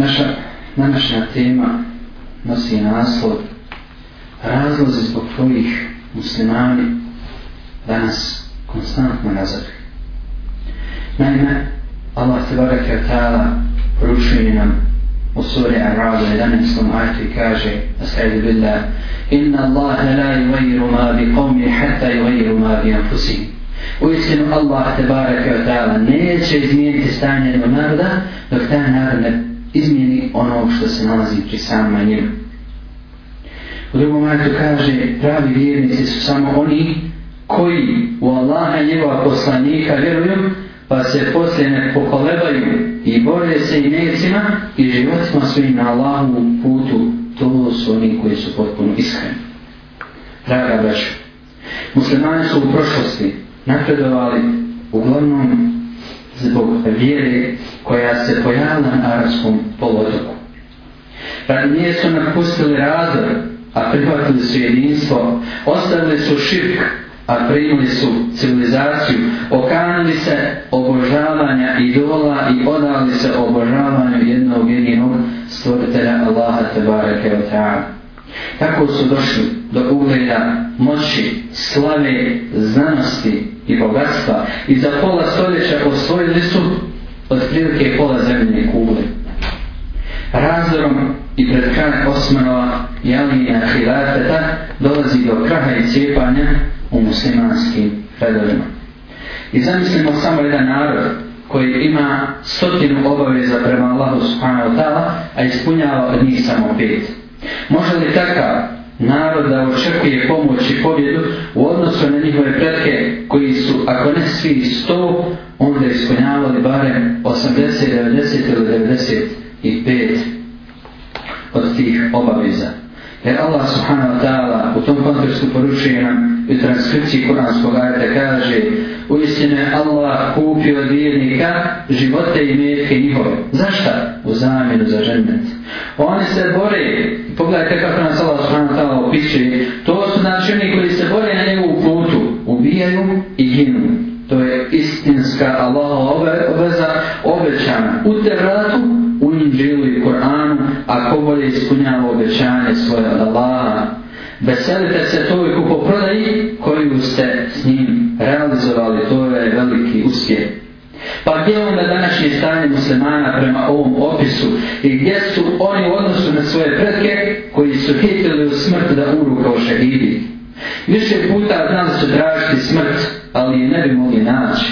Naša današnja tema nosi naslov razlozi zbog kojih muslimani danas konstantno nazavi. Naime, Allah te barak je ta'ala poručuje nam u suri Ar-Rabu 11. ajtu i kaže Asa'idu billah Inna Allah la yuvayru ma bi qomi hatta yuvayru ma bi anfusi U istinu Allah te barak je ta'ala neće izmijeniti stanje jednog naroda dok ta narod ne izmjeni ono što se nalazi pri samom njemu. U drugom ajetu kaže, pravi vjernici su samo oni koji u Allaha i njegova poslanika vjeruju, pa se poslije ne pokolebaju i bore se i necima i životima svojim na Allahu putu. To su oni koji su potpuno iskreni. Draga braću, muslimani su u prošlosti napredovali uglavnom zbog vjere koja se pojavila na arabskom polotoku. Kad pa nije su napustili razor, a prihvatili su jedinstvo, ostavili su širk, a primili su civilizaciju, okanili se obožavanja idola i odali se obožavanju jednog jedinog stvoritelja Allaha tebareke wa ta'ala. Tako su došli do ugleda moći, slave, znanosti i bogatstva i za pola stoljeća osvojili su od prilike pola zemljene kugle. Razorom i pred kraj Osmanova i Alina Hilafeta dolazi do kraha i cijepanja u muslimanskim redovima. I zamislimo samo jedan narod koji ima stotinu obaveza prema Allahu subhanahu ta'ala, a ispunjava od njih samo pet. Može li takav narod da očekuje pomoć i pobjedu u odnosu na njihove pretke koji su, ako ne svi sto, onda ispunjavali barem 80, 90 ili 95 od tih obaveza? Jer Allah subhanahu wa ta'ala u tom kontekstu poručuje nam i transkripciji Kur'anskog ajeta kaže u istine Allah kupio od vjernika živote i metke njihove. Zašta? U zamjenu za žennet. Oni se bore, pogledajte kako nas Allah subhanahu wa ta'ala opiče, to su znači oni koji se bore na njegovu putu, ubijaju i ginu. To je istinska Allah obe, obeza, obećana. U tevratu, u njim želu i Kur'an, a ko bolje ispunjava obećanje svoje od Allaha. Veselite se toj kupoprodaji koju ste s njim realizovali, to je veliki uspjeh. Pa gdje onda današnje stanje muslimana prema ovom opisu i gdje su oni u odnosu na svoje predke koji su hitili u smrt da uru kao šehidi? Više puta od nas su tražiti smrt, ali je ne bi mogli naći.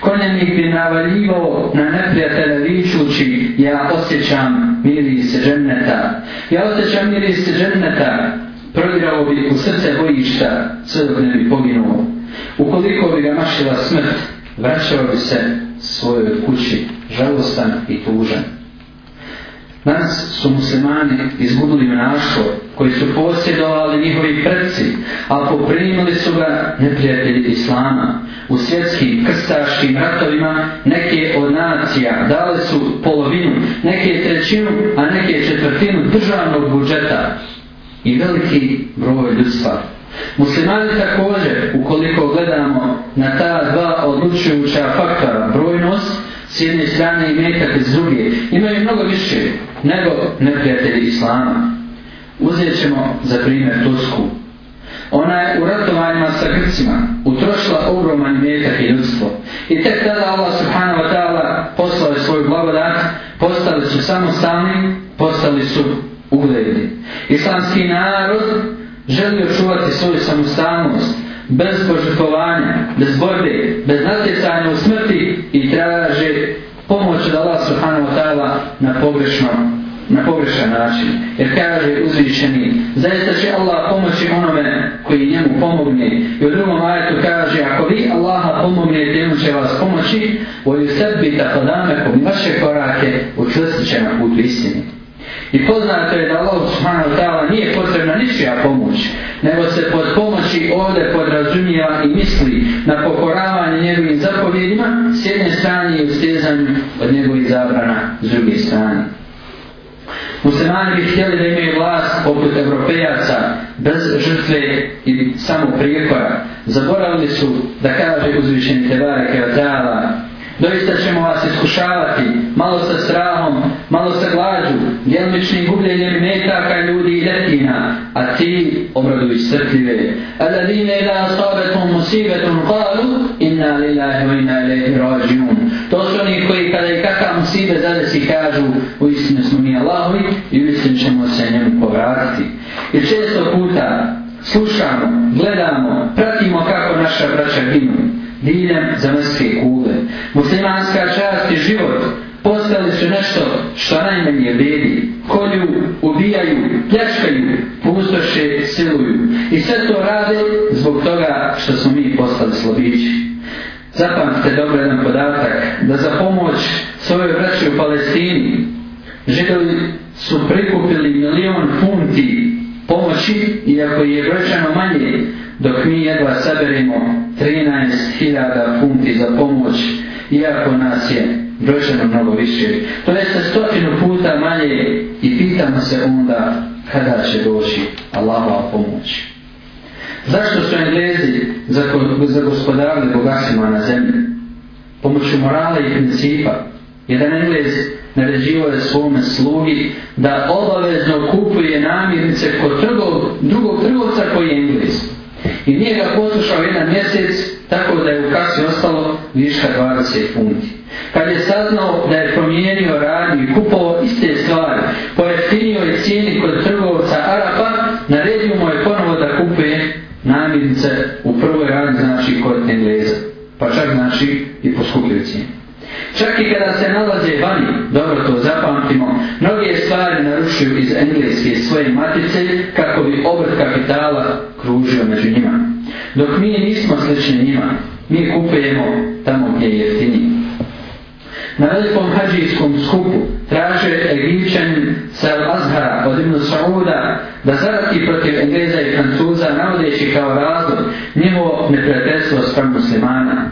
Konjem ih bi navaljivao na neprijatelja vičući, ja osjećam miris ženeta. Ja osjećam miris ženeta, prodirao bi u srce bojišta, sve dok ne bi poginuo. Ukoliko bi ga mašila smrt, vraćao bi se svojoj kući, žalostan i tužan. Nas su muslimani izgubili mnaško koji su posjedovali njihovi prci, a poprimili su ga neprijatelji Islama. U svjetskim krstaškim ratovima neke od nacija dale su polovinu, neke trećinu, a neke četvrtinu državnog budžeta i veliki broj ljudstva. Muslimani također, ukoliko gledamo na ta dva odlučujuća faktora, brojnost s jedne strane i metak s druge, imaju mnogo više nego neprijatelji Islama. Uzet ćemo za primjer Tursku. Ona je u ratovanjima sa Grcima utrošila ogroman metak i ljudstvo. I tek tada Allah subhanahu wa ta'ala poslao je svoju blagodat, postali su samostalni, postali su ugledni. Islamski narod želi očuvati svoju samostalnost bez požrtovanja, bez borbe, bez natjecanja u smrti na pogrešno na pogrešan način. Jer kaže uzvišeni, zaista će Allah pomoći onome koji njemu pomogne. I u drugom ajetu kaže, ako vi Allaha pomognete, on će vas pomoći, voju sebi tako dame vaše korake učvrstit će na put istini. I poznato je da Allah subhanahu wa ta'ala nije potrebna ničija pomoć, nego se pod pomoći ovdje podrazumijeva i misli na pokoravanje njegovim zapovjedima s jedne strane i ustjezanju od njegovih zabrana s druge strane. Muslimani bi htjeli da imaju vlast poput europejaca bez žrtve i samo prijekora. Zaboravili su da kaže uzvišeni Tebare Kevatala Doista ćemo vas iskušavati, malo sa strahom, malo sa glađu, djelmičnim gubljenjem metaka ljudi i letina, a ti obraduj srpljive. Adadine da asabetum musibetum kalu, inna lillahi wa inna ilaihi rađiun. To su oni koji kada i kakav musibe zade si kažu, u istinu smo mi Allahovi i u istinu ćemo se njemu povratiti. I često puta slušamo, gledamo, pratimo kako naša braća ginu diljem zemljske kule. Muslimanska čast i život postali su nešto što najmanje vredi. Kolju, ubijaju, pljačkaju, pustoše, siluju. I sve to rade zbog toga što smo mi postali slobići. Zapamtite dobro jedan podatak da za pomoć svojoj vraći u Palestini Židovi su prikupili milion funti pomoći, iako je vrećano manje, dok mi jedva saberimo hiljada funti za pomoć, iako nas je brojčano mnogo više. To je se stotinu puta manje i pitamo se onda kada će doći Allahova pomoć. Zašto su Englezi za, za gospodarne bogatstvima na zemlji? Pomoću morala i principa. Jedan Englez naređivo je svome slugi da obavezno kupuje namirnice kod trgov, drugog trgovca koji je Englez i nije ga poslušao jedan mjesec, tako da je u kasi ostalo viška 20 funti. Kad je saznao da je promijenio radnju i kupovao iste stvari, pojeftinio je cijeni kod trgovca Arapa, naredio mu je ponovo da kupe namirnice u prvoj radnji, znači kod Engleza, pa čak znači i poskupio cijeni. Čak i kada se nalaze vani, dobro to zapamtimo, mnoge stvari narušuju iz engleske svoje matice kako bi obrt kapitala kružio među njima. Dok mi nismo slični njima, mi kupujemo tamo gdje je jeftini. Na velikom hađijskom skupu traže Egipćan Sal Azhara od Ibn Sauda da zarati protiv Engleza i Francuza navodeći kao razlog njihovo neprijateljstvo sprem muslimana.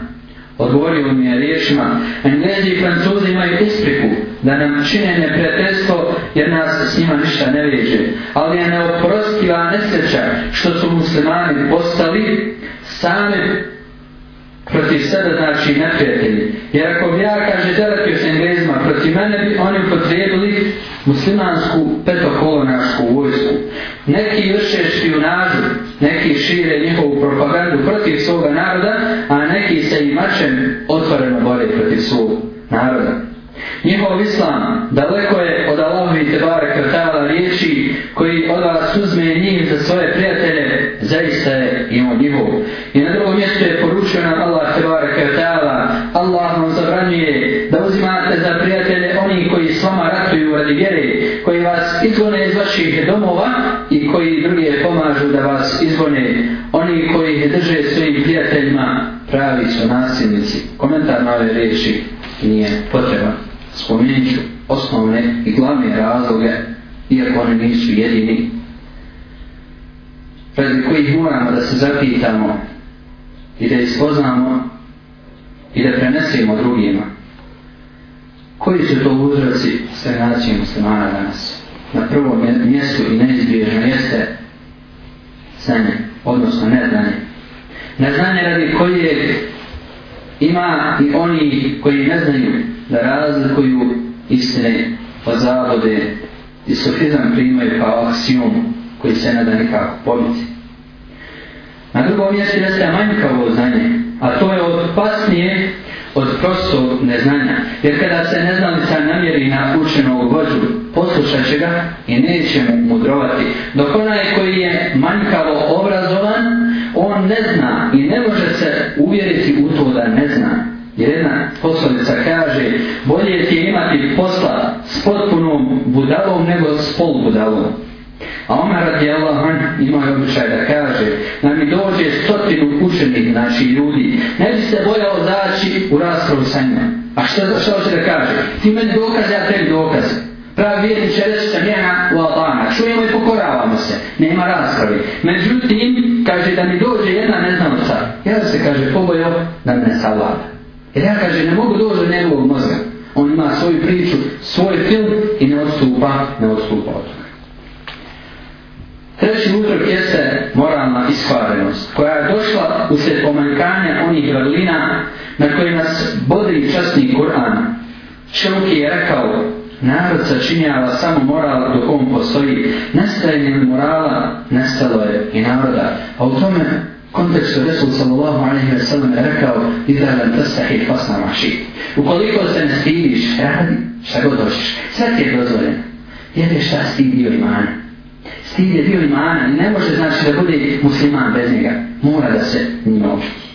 Odgovorio mi je riječima, Englezi i Francuzi imaju ispriku da nam čine neprijateljstvo jer nas s njima ništa ne vjeđe. Ali je neoprostiva nesreća što su muslimani postali sami protiv sebe znači neprijatelji. Jer ako bi ja kaže delatio s Englezima protiv mene bi oni potrebili muslimansku petokolonarsku vojsku. Neki još je špionažu, neki šire njihovu propagandu protiv svoga naroda, a neki se i mačem otvoreno bore protiv svog naroda. Njihov islam daleko je od Allahovi Tebare Kratala riječi koji od vas uzme njih za svoje prijatelje, zaista je i on njihov. I na drugom mjestu je poručio traže da vas izvone oni koji je drže svojim prijateljima pravi su nasilnici. Komentar na ove riječi nije potreban. Spominjit ću osnovne i glavne razloge, iako oni nisu jedini, pred kojih moramo da se zapitamo i da ispoznamo i da prenesemo drugima. Koji su to uzraci stagnacije muslimana danas? Na prvom mjestu i neizbježno jeste seme, odnosno neznanje. Neznanje radi koje ima i oni koji ne znaju da razlikuju istine od zavode i sofizam primaju kao aksijom koji se ne da nikako pobiti. Na drugom mjestu jeste manjkavo znanje, a to je od opasnije prostog neznanja. Jer kada se neznalica namjeri na učenog vođu, poslušat će ga i neće mu mudrovati. Dok onaj koji je manjkavo obrazovan, on ne zna i ne može se uvjeriti u to da ne zna. Jedna poslovica kaže, bolje ti je imati posla s potpunom budalom nego s polbudalom. A Omer radi Allah ima je običaj da kaže da mi dođe stotinu učenih znači ljudi, ne bi se bojao zaći u raspravu sa njima. A što, što hoće da kaže? Ti meni dokaze, ja tebi dokaze. Pravi vjerni će reći sa njena u Albana. Čujemo i pokoravamo se. Nema rasprave. Međutim, kaže da mi dođe jedna ne znam šta. Ja se kaže pobojao da me savlada. Jer ja kaže ne mogu doći do njegovog mozga. On ima svoju priču, svoj film i ne odstupa, ne odstupa od toga. Treći uzrok jeste moralna iskvarenost, koja je došla usred pomankanja onih vrlina na koje nas bodri časni Kur'an. Čevki je rekao, narod sačinjava samo moral dok on postoji, nestajenje morala nestalo je i naroda. A u tome kontekstu Resul sallallahu alaihi wa sallam je rekao i da vam testahi fasna maši. Ukoliko se ne stiviš, radi, šta god hoćeš, sve ti je dozvoljeno. Jer je šta stidio imanje. Stid je bio imana, ne može znači da bude musliman bez njega. Mora da se njima učiti.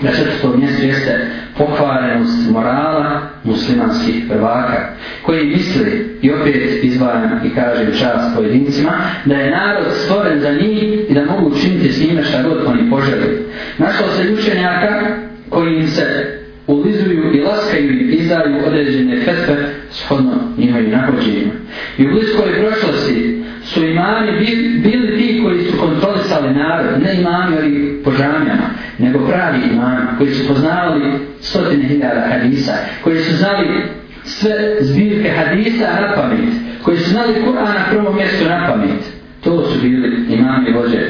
Na četvrto mjesto jeste pokvarenost morala muslimanskih prvaka, koji misli, i opet izvajam i kažem čast pojedincima, da je narod stvoren za njih i da mogu učiniti s njime šta god oni poželi. Našao se učenjaka koji im se ulizuju i laskaju i izdaju određene fetve shodno njihovim nakođenjima. I u bliskoj prošlosti su imani bili, bili ti koji su kontrolisali narod, ne imani ali požamljama, nego pravi imani koji su poznavali stotine hiljada hadisa, koji su znali sve zbirke hadisa na pamet, koji su znali Kur'an na prvom mjestu na pamet. To su bili imani vođe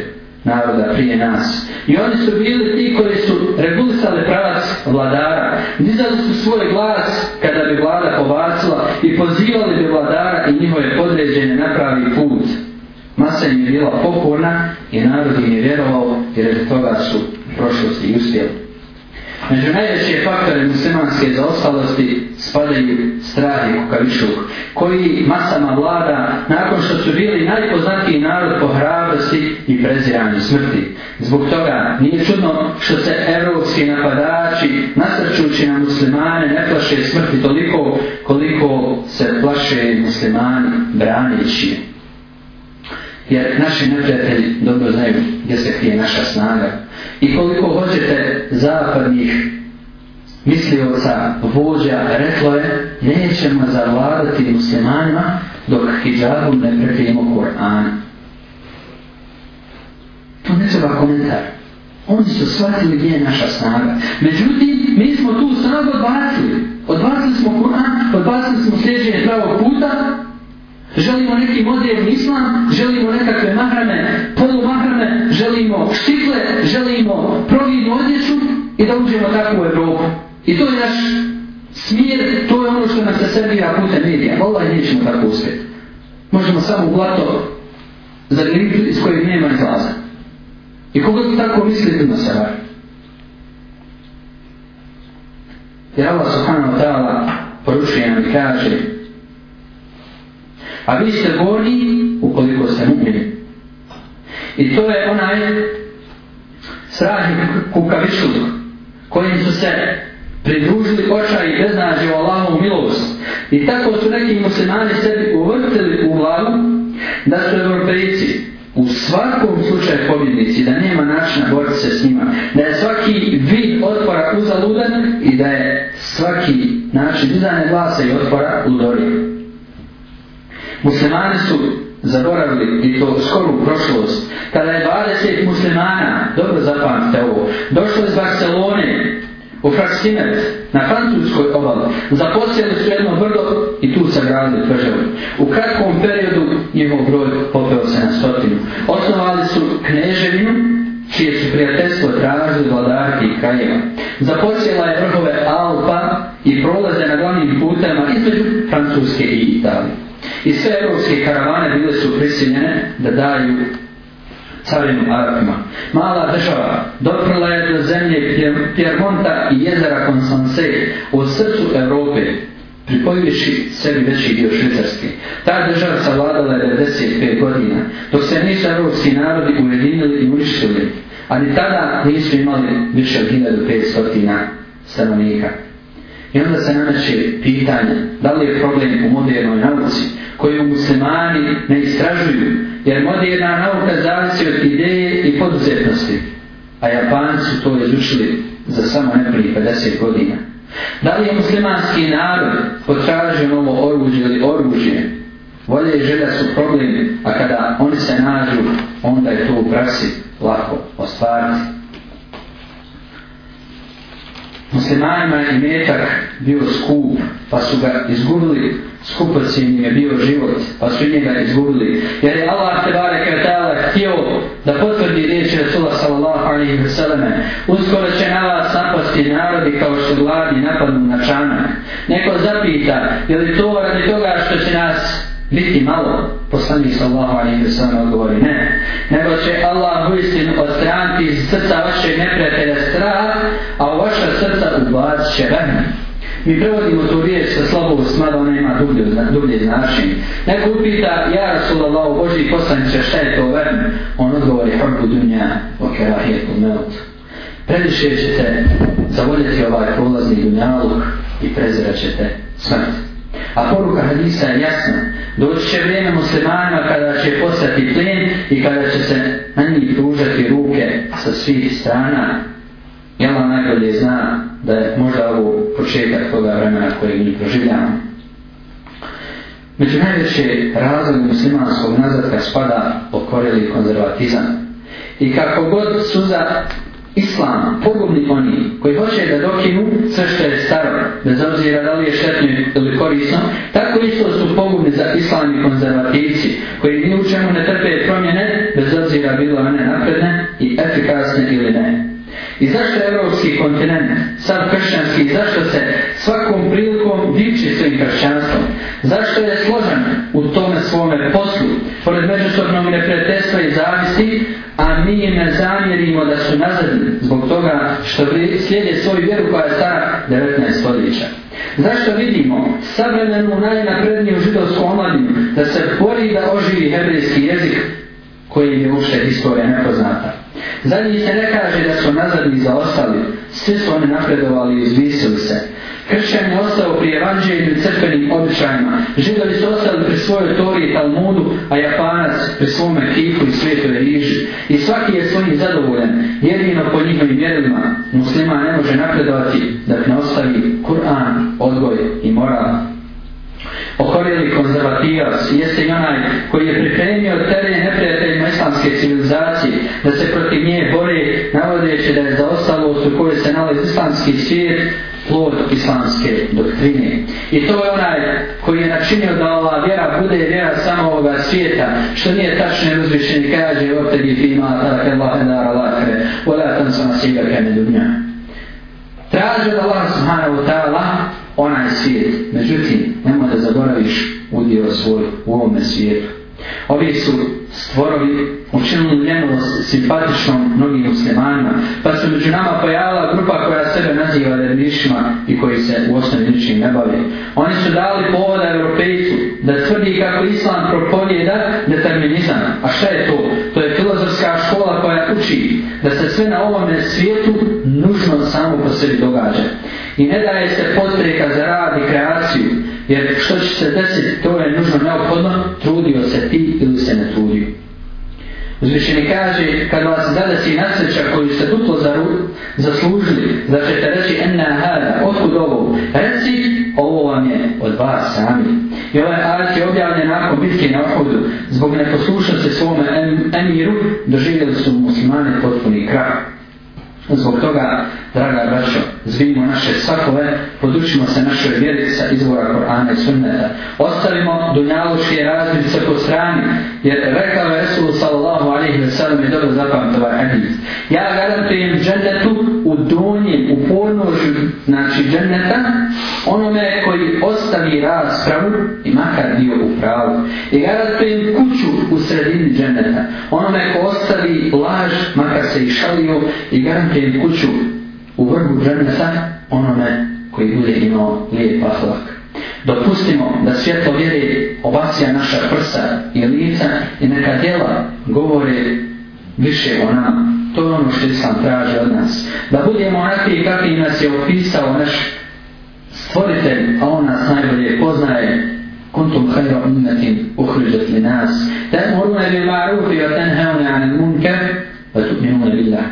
naroda prije nas. I oni su bili ti koji su regulisali pravac vladara. Dizali su svoj glas kada bi vlada povacila i pozivali bi vladara njihove podređene napravi put. Masa im je bila pokorna i narod im je vjerovao jer od toga su prošlosti i uspjeli. Među najveće faktore muslimanske zaostalosti spadaju strah i kukavišuk, koji masama vlada nakon što su bili najpoznatiji narod po hrabrosti i preziranju smrti. Zbog toga nije čudno što se evropski napadači nasrčući na muslimane ne plaše smrti toliko koliko se plaše muslimani branići je. Jer naši neprijatelji dobro znaju gdje se krije naša snaga. I koliko hoćete zapadnih mislioca, vođa, reklo je, nećemo zavladati muslimanima dok hijabom ne prijemo Koran. To ne treba komentar. Oni su shvatili gdje je naša snaga. Međutim, mi smo tu snagu odbacili. Odbacili smo Kur'an, odbacili smo sljeđenje pravog puta. Želimo neki modern islam, želimo nekakve mahrame, polumahrame, želimo štikle, želimo providnu odjeću i da uđemo tako u Evropu. I to je naš smjer, to je ono što nas se Srbija putem medija. Ovaj nećemo tako uspjeti. Možemo samo u blato zagrijeti iz kojeg nema izlaza. I koga ti tako misli ti na sebe? I Allah subhanahu wa ta'ala poručuje nam i kaže A vi ste bolji ukoliko ste mu'mini. I to je onaj strah i kukavičluk kojim su se pridružili oča i beznađe u Allahovu milost. I tako su neki muslimani sebi uvrtili u glavu da su evropejci, u svakom slučaju pobjednici, da nema načina boriti se s njima, da je svaki vid otpora uzaludan i da je svaki način izdane glasa i otpora ludorije. Muslimani su zaboravili i to skoru prošlost, kada je 20 muslimana, dobro zapamtite ovo, došlo iz Barcelone u Fraksine, na Francuskoj obali, zaposljeli su jedno brdo i tu se gradili tvrđavu. U kratkom periodu njegov broj popeo se na stotinu. Osnovali su kneževinu, čije su prijateljstvo tražili vladarki i krajima. Zaposljela je vrhove Alpa i prolaze na glavnim putama između Francuske i Italije. I sve evropske karavane bile su prisiljene da daju carinu Arapima. Mala država doprla je do zemlje Piermonta i jezera Konstance u srcu Europe, pripojujući sebi veći dio Švicarske. Ta država savladala je 95 godina, dok se nisu evropski narodi ujedinili i uništili, ali tada nisu imali više od 1500 stanovnika. I onda se nameće pitanje, da li je problem u modernoj nauci, koju muslimani ne istražuju, jer moderna nauka zavisi od ideje i poduzetnosti, a Japanci su to izučili za samo neprije 50 godina. Da li je muslimanski narod potražio novo oruđe ili oruđe? Volje i želja su problemi, a kada oni se nađu, onda je to u praksi lako ostvariti. Muslimanima je i metak bio skup, pa su ga izgubili skupoci im je bio život, pa su njega izgubili. Jer je Allah tebara kretala htio da potvrdi riječi Rasula sallallahu alaihi wa sallame. Uskoro će na vas napasti narodi kao što gladi napadnu na čanak. Neko zapita, je li to radi toga što će nas biti malo, poslani sallahu alaihi wa sallam odgovori, ne. Nego će Allah u istinu odstranti iz srca vaše neprijatelja strah, a u vaša srca ubacit će rahmet. Mi prevodimo tu riječ sa slabost, mada ona ima dublje, dublje značenje. Neko upita, ja Rasulallahu Boži poslaniče, šta je to vrn? On odgovori, hrbu dunja, okerahijet u melt. Previše ćete zavoljeti ovaj prolazni dunjaluk i prezirat ćete smrt. A poruka hadisa je jasna. Doći će vrijeme muslimanima kada će postati plin i kada će se na njih pružati ruke sa svih strana I Allah najbolje zna da je možda ovo početak toga vremena koje mi proživljamo. Među najveće razlog muslimanskog nazadka spada pokoreli konzervatizam. I kako god su za islam pogubni oni koji hoće da dokinu sve što je staro, bez obzira da li je štetno ili korisno, tako isto su pogubni za islam i konzervativci koji ni u čemu ne trpe promjene, bez obzira bilo one napredne i efikasne ili ne. I zašto je evropski kontinent sad kršćanski? Zašto se svakom prilikom diči svojim kršćanstvom? Zašto je složan u tome svome poslu? Pored međusobnog neprijateljstva i zavisti, a mi ne zamjerimo da su nazadni zbog toga što slijede svoju vjeru koja je stara 19 stoljeća. Zašto vidimo savremenu najnapredniju židovsku omladinu da se bori da oživi hebrejski jezik koji je uopšte istorija nepoznata? Za njih se ne kaže da su nazadni za ostali, svi su oni napredovali i uzvisili se. Kršćan je ostao pri evanđelju i crkvenim običajima, židovi su ostali pri svojoj Tori i Talmudu, a Japanac pri svome kifu i svijetove riži. I svaki je svojim zadovoljen, jedino po njihovim mjerima, muslima ne može napredovati da ne ostavi Kur'an, odgoj i moral. Okorili konzervativac jeste i onaj koji je pripremio teren islamske civilizacije, da se protiv nje bore, navodeći da je zaostalost u kojoj se nalazi islamski svijet, plod islamske doktrine. I to je onaj koji je načinio da ova vjera bude vjera samo ovoga svijeta, što nije tačno i uzvišen i kaže o tebi fima, tako je lahe tam sam sviđa kada dunja. Traži od Allah subhanahu ta'ala onaj svijet, međutim, nemoj da zaboraviš udio svoj u ovome svijetu. Ovi su stvorovi učinili ljenost simpatičnom mnogim muslimanima, pa se među nama pojavila grupa koja sebe naziva dervišima i koji se u osnovi ničim ne bavi. Oni su dali povoda Europejcu da tvrdi kako Islam propovjeda determinizam. A šta je to? To je filozofska škola koja uči da se sve na ovome svijetu nužno samo po sebi događa. I ne daje se potreka za rad i kreaciju, jer što će se desiti, to je nužno neophodno, trudio se ti ili se ne trudio. Uzvišeni kaže, kad vas zadesi nasreća koju ste duplo zaslužili, da ćete reći enna hada, otkud ovo? Reci, ovo vam je od vas sami. I ovaj arat je objavljen nakon bitke na ohodu, zbog neposlušnosti svome emiru, doživjeli su muslimane potpuni krah. Zbog toga, draga braćo, zbignimo naše sakove, podučimo se našoj vjeri sa izvora Korana i Sunneta. Ostavimo dunjaluške razmice po strani, jer rekao Resul sallallahu alaihi wa sallam je dobro zapamtova hadis. Ja garantujem džendetu u donjem, u podnožju, znači dženeta, onome koji ostavi raspravu i makar bio u pravu. I gledate im kuću u sredini dženeta, onome ko ostavi laž, makar se i šalio, i gledate im kuću u vrhu dženeta, onome koji bude imao lijep ahlak. Dopustimo da svjetlo vjeri obacija naša prsa i lica i neka djela govore više o nama. To je ono što Islam traži od nas. Da budemo onakvi kakvi nas je opisao naš stvoritelj, a on nas najbolje poznaje, kuntum hajra umetim uhriđat li nas. Da smo urune bi ma'rufi wa tenhevne ane munke, wa tu'minune billah.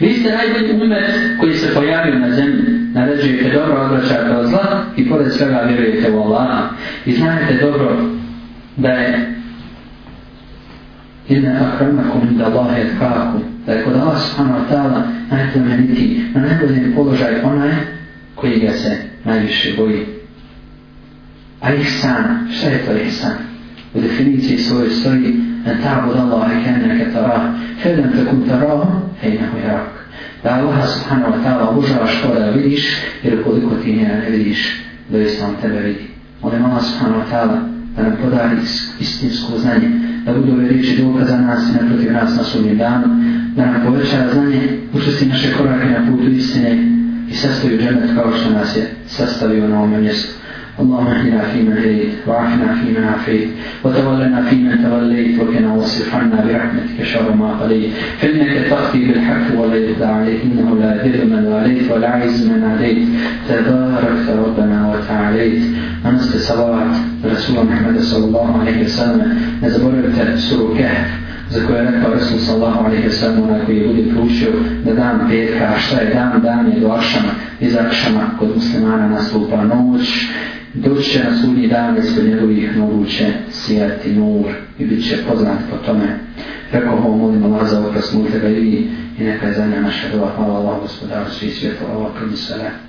Vi ste najbolji umet koji se pojavio na zemlji, naređujete dobro, odvraćate od zla i pored svega vjerujete u Allaha. I znajete dobro da je inna akramakum inda Allahi etkaku da je kod Allah subhanahu wa ta'ala najplemeniti na najboljem položaju onaj koji ga se najviše boji a ihsan, šta je to ihsan? u definiciji svoje stoji na ta'bud Allah i kenja katara fedan takum tara fejna hu jarak da Allah subhanahu wa ta'ala obužava što da vidiš jer koliko ti njega ne vidiš doista on tebe vidi molim Allah subhanahu wa ta'ala da nam podari istinsko znanje da budemo riječi dokaza nas i naproti nas na sudnjem danu, da nam poveća znanje, učesti naše korake na putu istine i sastavi džennet kao što nas je sastavio na ovom mjestu. اللهم اهدنا فيمن هديت وعافنا فيمن عافيت وتولنا فيمن توليت وقنا واصرف عنا برحمتك شر ما قضيت فانك تقضي بالحق ولا يقضى عليك انه لا يذل من واليت ولا عز من عديت تباركت ربنا وتعاليت namaste salavat Rasulam Muhammeda sallallahu alaihi wa sallam ne zaboravite suru Kehf za koje je rekao Rasul sallallahu alaihi wa sallam onaj koji je ljudi pručio da dan petka a šta je dan, dan je do akšama i za akšama kod muslimana nastupa noć doće na sudnji dan ispod njegovih nogu će sijati nur i bit će poznat po tome rekao ho molim Allah za okrasnute ga i vi i neka je za nja naša dola hvala Allah gospodaru svih svijeta Allah kodim sve